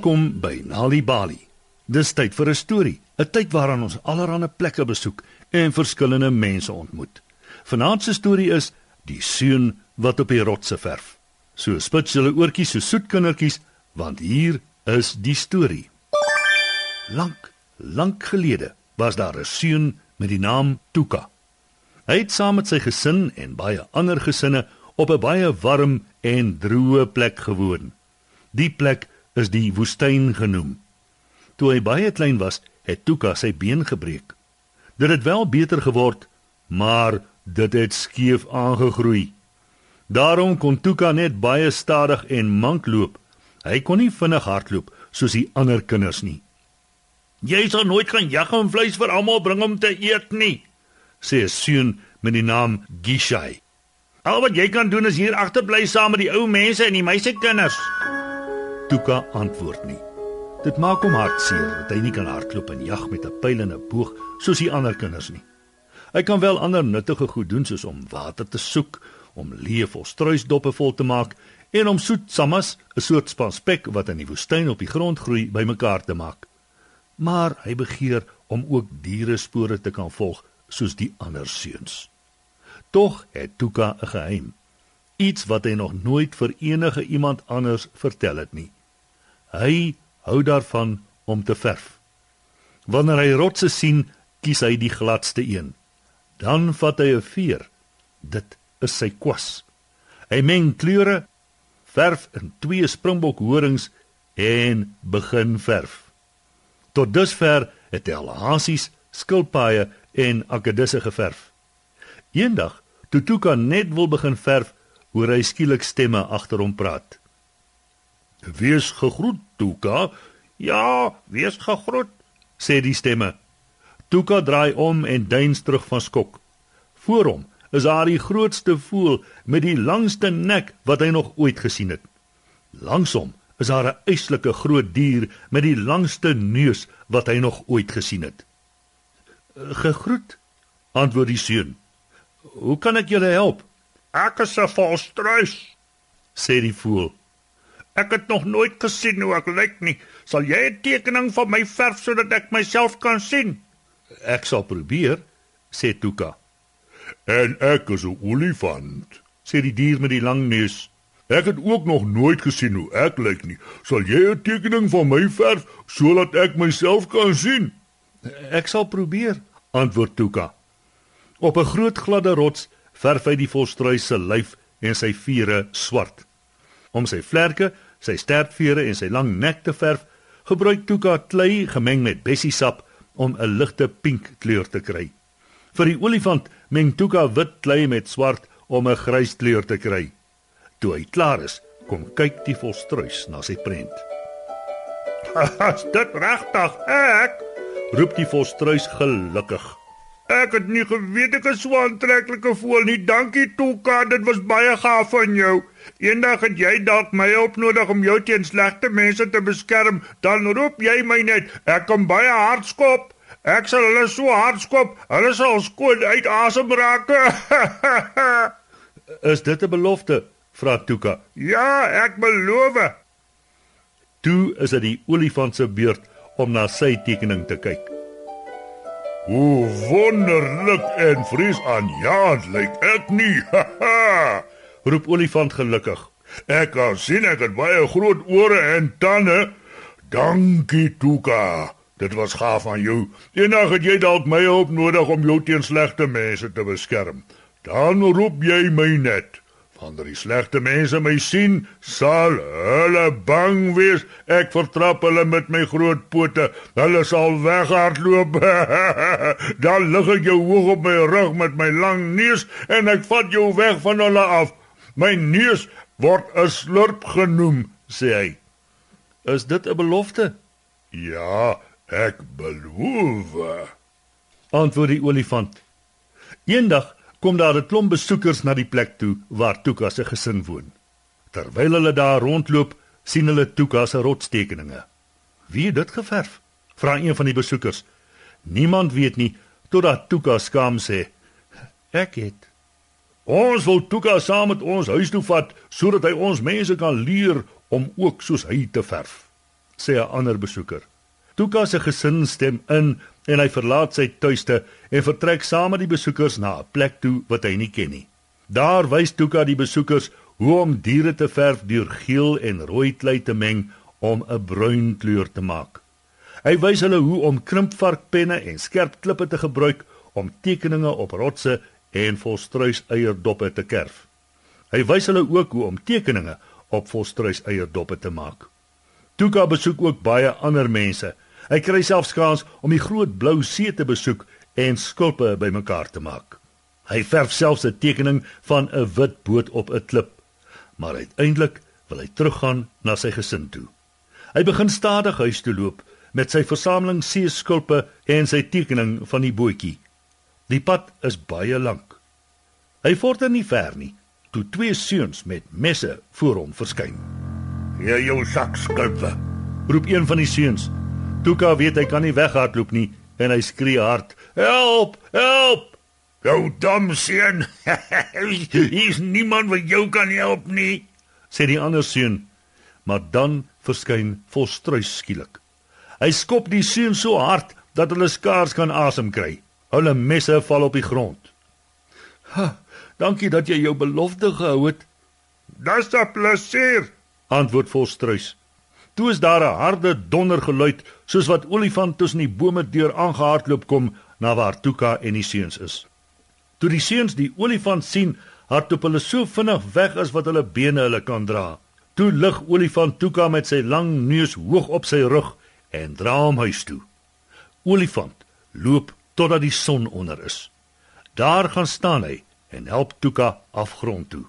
Welkom by Nali Bali. Dis tyd vir 'n storie, 'n tyd waaraan ons allerlei plekke besoek en verskillende mense ontmoet. Vanaand se storie is Die seun wat op die rotse verf. So spits julle oortjies so soet kindertjies, want hier is die storie. Lank, lank gelede was daar 'n seun met die naam Tuka. Hy het saam met sy gesin en baie ander gesinne op 'n baie warm en droë plek gewoon. Die plek is die woestyn genoem. Toe hy baie klein was, het Tuka sy been gebreek. Dit het wel beter geword, maar dit het skeef aangegroei. Daarom kon Tuka net baie stadig en mank loop. Hy kon nie vinnig hardloop soos die ander kinders nie. Jy sal nooit kan jag en vleis vir almal bring om te eet nie, sê 'n seun met die naam Gishai. Al wat jy kan doen is hier agterbly saam met die ou mense en die meisiekinders. Tuka antwoord nie. Dit maak hom hartseer dat hy nie kan hardloop en jag met 'n pyl en 'n boog soos die ander kinders nie. Hy kan wel ander nuttige goed doen soos om water te soek, om leef of struisdoppe vol te maak en om soet sammas, 'n soort span spek wat in die woestyn op die grond groei, bymekaar te maak. Maar hy begeer om ook diere spore te kan volg soos die ander seuns. Tog het Tuka 'n geheim, iets wat hy nog nooit vir enige iemand anders vertel het nie. Hy hou daarvan om te verf. Wanneer hy rotse sien, kies hy die gladste een. Dan vat hy 'n veer. Dit is sy kwas. Hy meng kleure, verf in twee springbokhorings en begin verf. Tot dusver het hy al hasies, skilpaaie en akedisse geverf. Eendag, toe Tuka net wil begin verf, hoor hy skielik stemme agter hom praat. "Wees gegroet, Tuka." "Ja, wees gegroet," sê die stemme. Tuka draai om en duins terug van skok. Voor hom is daar die grootste voël met die langste nek wat hy nog ooit gesien het. Langs hom is daar 'n eislike groot dier met die langste neus wat hy nog ooit gesien het. "Gegroet," antwoord die seun. "Hoe kan ek julle help?" "Ek is 'n volstruis," sê die voël. "Ek het nog nooit gesien hoe ek lyk nie. Sal jy 'n tekening van my verf sodat ek myself kan sien?" Ek sal probeer, sê Tuka. En ek is 'n olifant, sê die dier met die lang neus. Ek het ook nog nooit gesien hoe ek lyk nie. Sal jy 'n tekening van my verf sodat ek myself kan sien? Ek sal probeer, antwoord Tuka. Op 'n groot gladde rots verf hy die volstruis se lyf en sy vere swart. Om sy vlerke, sy stertvere en sy lang nek te verf, gebruik Tuka klei gemeng met bessiesap om 'n ligte pink kleur te kry. Vir die olifant meng Tuka wit klei met swart om 'n grys kleur te kry. Toe hy klaar is, kom kyk die volstruis na sy prent. "Is dit regtig ek?" roep die volstruis gelukkig. "Ek het nie geweet ek is so aantreklike voël nie. Dankie Tuka, dit was baie gaaf van jou." Eendag het jy dalk my hulp nodig om jou teen slegte mense te beskerm, dan roep jy my net. Ek kan baie hard skop. Ek sal hulle so hard skop, hulle sal skoon uit asem raak. Is dit 'n belofte? vra Tuka. Ja, ek beloof. Toe is dit die olifant se beurt om na sy tekening te kyk. Hoe wonderlik en fris aan ja, lyk ek nie. roep olifant gelukkig. Ek kan sien ek het baie groot ore en tande. Dankie Tuka. Dit was gaaf van jou. Eendag het jy dalk my hulp nodig om jou teen slegte mense te beskerm. Dan roep jy my net. Wanneer die slegte mense my sien, sal hulle bang wees. Ek vertrap hulle met my groot pote. Hulle sal weghardloop. Dan lig ek jou hoog op my rug met my lang neus en ek vat jou weg van hulle af. My neus word 'n slurp genoem, sê hy. Is dit 'n belofte? Ja, ek beloof. Antwoord die olifant. Eendag kom daar 'n klomp besoekers na die plek toe waar Tuka se gesin woon. Terwyl hulle daar rondloop, sien hulle Tuka se rotstekeninge. Wie het dit geverf? Vra een van die besoekers. Niemand weet nie totdat Tuka skaam sê: "Ek het Ons wil Tuka saam met ons huis toe vat sodat hy ons mense kan leer om ook soos hy te verf. sê 'n ander besoeker. Tuka se gesin stem in en hy verlaat sy tuiste en vertrek saam met die besoekers na 'n plek toe wat hy nie ken nie. Daar wys Tuka die besoekers hoe om diere te verf deur geel en rooi klei te meng om 'n bruin kleur te maak. Hy wys hulle hoe om krimpvarkpenne en skerp klippe te gebruik om tekeninge op rotse en volstruis eierdoppe te kerf. Hy wys hulle ook hoe om tekeninge op volstruis eierdoppe te maak. Tuka besoek ook baie ander mense. Hy kry selfs kans om die groot blou see te besoek en skulpe bymekaar te maak. Hy verf selfs 'n tekening van 'n wit boot op 'n klip. Maar uiteindelik wil hy teruggaan na sy gesin toe. Hy begin stadig huis toe loop met sy versameling seeskulpe en sy tekening van die bootjie. Die pad is baie lank. Hy vorder nie ver nie toe twee seuns met messe voor hom verskyn. "Hier jou sak skulpe," roep een van die seuns. Tuka weet hy kan nie weghardloop nie en hy skree hard: "Help! Help!" "Jou dom seun! Hier's niemand wat jou kan help nie," sê die ander seun. Maar dan verskyn Volstruis skielik. Hy skop die seun so hard dat hulle skaars kan asem kry. Hulle messe val op die grond. Ha, dankie dat jy jou belofte gehou het. Dis 'n plesier, antwoord Volstruis. Toe is daar 'n harde dondergeluid soos wat olifant tussen die bome deur aangehardloop kom na waar Tuka en die seuns is. Toe die seuns die olifant sien, hardloop hulle so vinnig weg as wat hulle bene hulle kan dra. Toe lig olifant Tuka met sy lang neus hoog op sy rug en dra hom huis toe. Olifant loop totdat die son onder is. Daar gaan staan hy en help Tuka afgrond toe.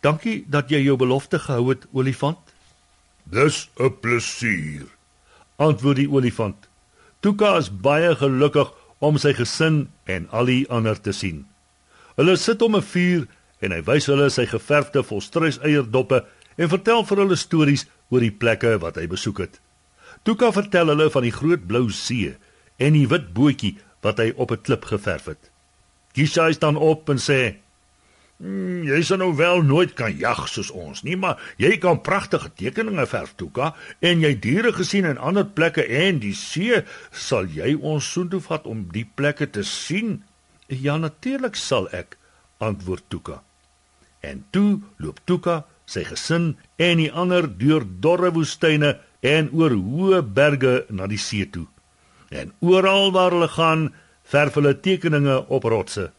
Dankie dat jy jou belofte gehou het, olifant. Dis 'n plesier. Antwoord die olifant. Tuka is baie gelukkig om sy gesin en al die ander te sien. Hulle sit om 'n vuur en hy wys hulle sy geverfde volstruis eierdoppe en vertel vir hulle stories oor die plekke wat hy besoek het. Tuka vertel hulle van die groot blou see en die wit bootjie wat hy op 'n klip geverf het. Gisha staan op en sê: mm, "Jy sal nou wel nooit kan jag soos ons nie, maar jy kan pragtige tekeninge verf, Tuka, en jy diere gesien in ander plekke en die see, sal jy ons soontoe vat om die plekke te sien?" "Ja, natuurlik sal ek," antwoord Tuka. En toe loop Tuka, sy gesin en die ander deur dorre woestyne en oor hoë berge na die see toe. En oral waar hulle gaan, verf hulle tekeninge op rotse.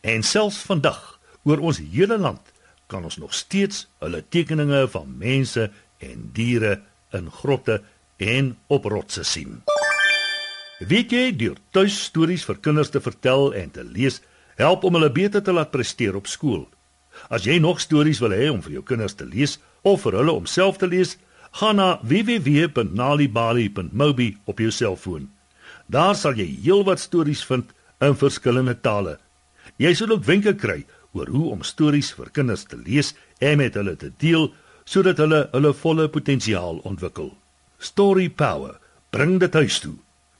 En selfs vandag, oor ons hele land, kan ons nog steeds hulle tekeninge van mense en diere in grotte en op rotse sien. Weet jy, deur tuistories vir kinders te vertel en te lees, help om hulle beter te laat presteer op skool. As jy nog stories wil hê om vir jou kinders te lees of vir hulle om self te lees, gaan na www.nalibali.mobi op jou selfoon. Daar sal jy heelwat stories vind in verskillende tale. Jy sal ook wenke kry oor hoe om stories vir kinders te lees en met hulle te deel sodat hulle hulle volle potensiaal ontwikkel. Story Power, bring dit huis toe.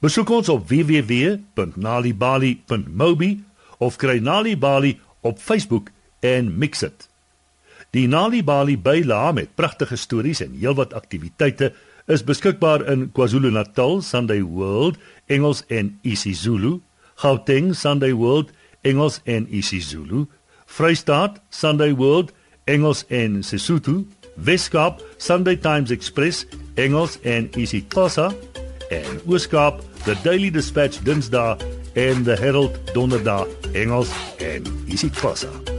Besoek ons op www.nalibali.mobi of kry Nalibali op Facebook en mix it. Die Nali Bali byla met pragtige stories en heelwat aktiwiteite is beskikbaar in KwaZulu-Natal Sunday World Engels en isiZulu, Gauteng Sunday World Engels en isiZulu, Vrystaat Sunday World Engels en Sesotho, Weskaap Sunday Times Express Engels en isiXhosa en Ooskaap The Daily Dispatch Dinsdae en The Herald Donderdag Engels en isiXhosa.